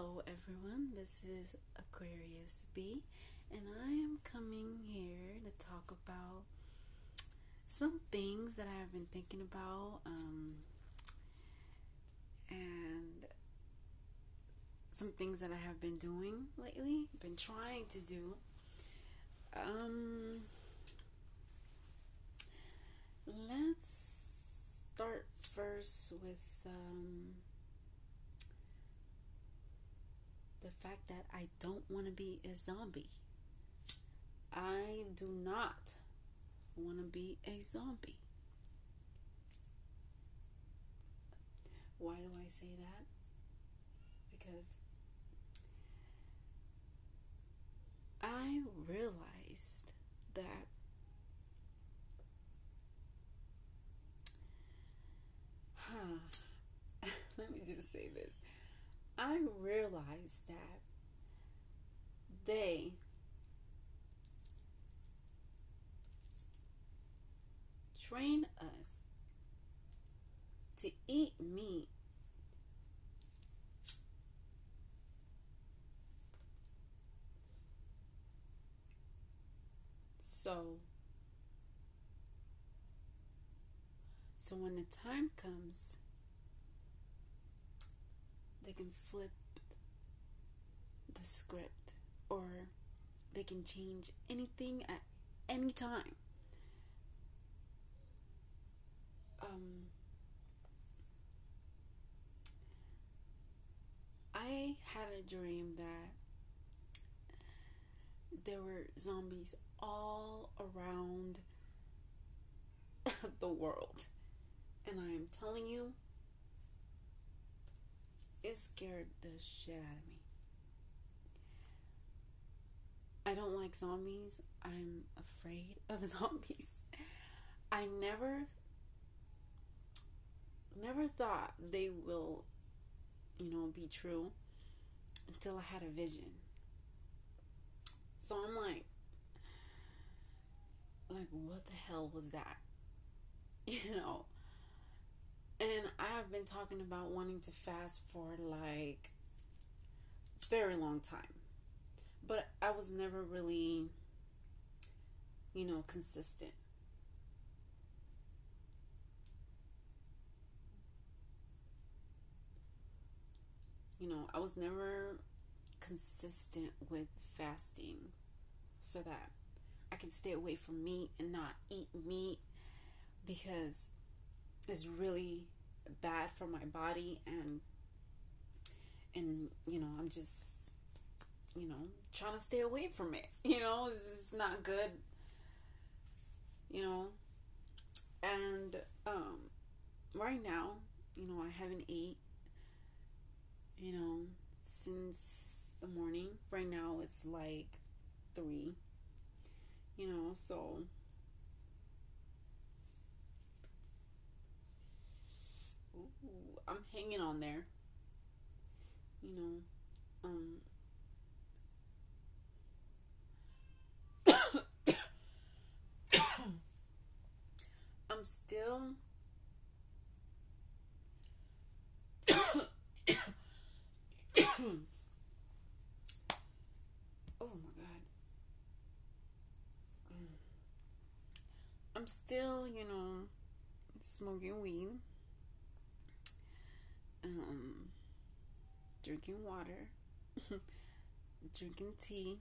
Hello, everyone. This is Aquarius B, and I am coming here to talk about some things that I have been thinking about, um, and some things that I have been doing lately, been trying to do. Um, let's start first with um, the fact that I don't want to be a zombie. I do not want to be a zombie. Why do I say that? Because I realized that huh, let me just say this. I realized that they train us to eat meat so so when the time comes they can flip the script or they can change anything at any time. Um, I had a dream that there were zombies all around the world. And I am telling you, it scared the shit out of me. I don't like zombies. I'm afraid of zombies. I never never thought they will you know be true until I had a vision. So I'm like like what the hell was that? You know, and I have been talking about wanting to fast for like very long time. But I was never really you know, consistent. You know, I was never consistent with fasting so that I can stay away from meat and not eat meat because is really bad for my body and and you know i'm just you know trying to stay away from it you know this is not good you know. And um right now you know i haven't ate you know since the morning. Right now it's like three you know so I'm hanging on there. You know, um, I'm still oh my god I'm still you know smoking weed um, drinking water, drinking tea,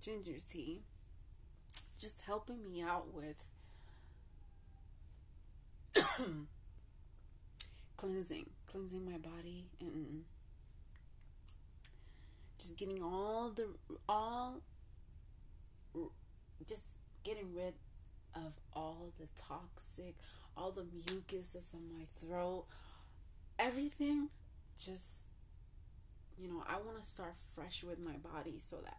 ginger tea, just helping me out with cleansing, cleansing my body and just getting all the all just getting rid of all the toxic, all the mucus that's in my throat, everything just you know i want to start fresh with my body so that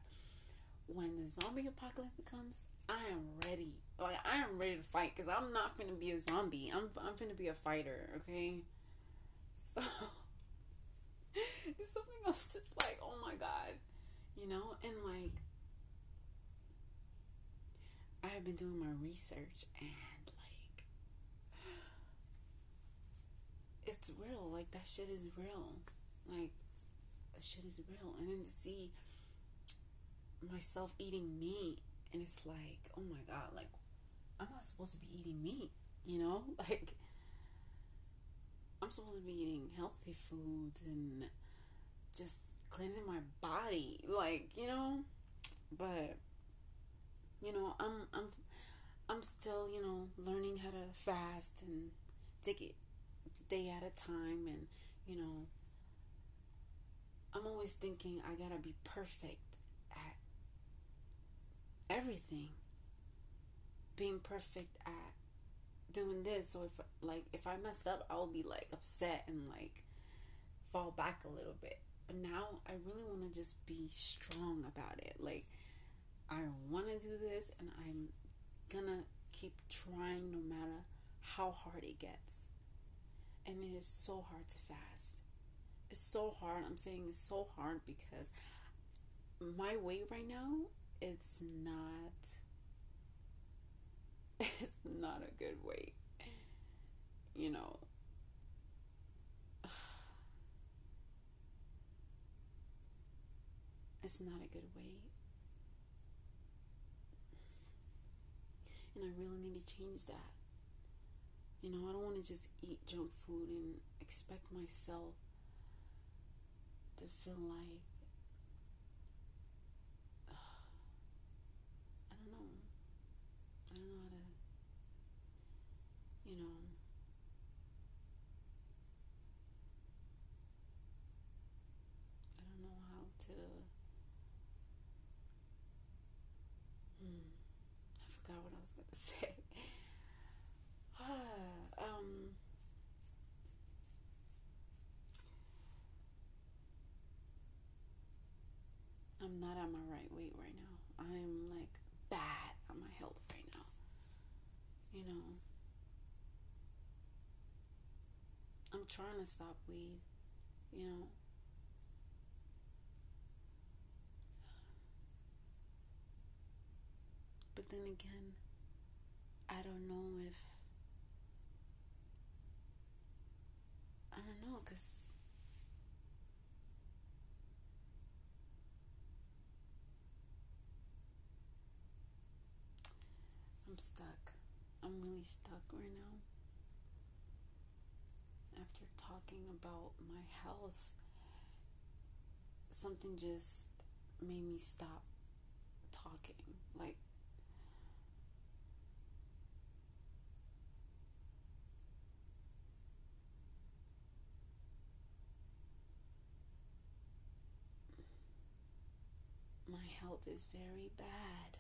when the zombie apocalypse comes i am ready. Like i am ready to fight because i'm not gonna be a zombie. I'm, I'm gonna be a fighter okay? So something else just like oh my god you know? And like i have been doing my research and it's real. Like that shit is real. Like that shit is real. And then to see myself eating meat, and it's like, oh my god, like I'm not supposed to be eating meat, you know? Like I'm supposed to be eating healthy food and just cleansing my body, like you know. But you know, I'm I'm I'm still you know learning how to fast and take it day at a time, and you know, I'm always thinking I gotta be perfect at everything. Being perfect at doing this. So if like if I mess up, I'll be like upset and like fall back a little bit. But now I really want to just be strong about it. Like I want to do this and I'm gonna keep trying no matter how hard it gets. And it is so hard to fast. It's so hard. I'm saying it's so hard because my weight right now it's not it's not a good weight. You know. It's not a good weight. And I really need to change that. You know, I don't want to just eat junk food and expect myself to feel like uh, I don't know. I don't know how to you know, I don't know how to. Hmm, I forgot what I was going to say. um, I'm not at my right weight right now. I'm like bad at my health right now. You know. I'm trying to stop weed, you know. But then again, I don't know if. I don't know, because. I'm stuck. I'm really stuck right now after talking about my health, something just made me stop talking. Like, my health is very bad.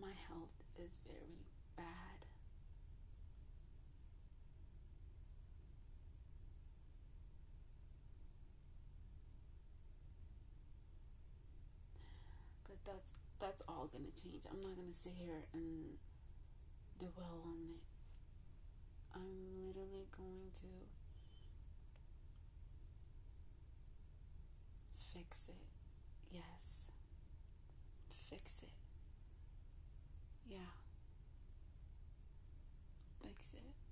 My health is very bad. That's that's all gonna change. I'm not gonna sit here and dwell on it. I'm literally going to fix it. Yes. Fix it. Yeah. Fix it.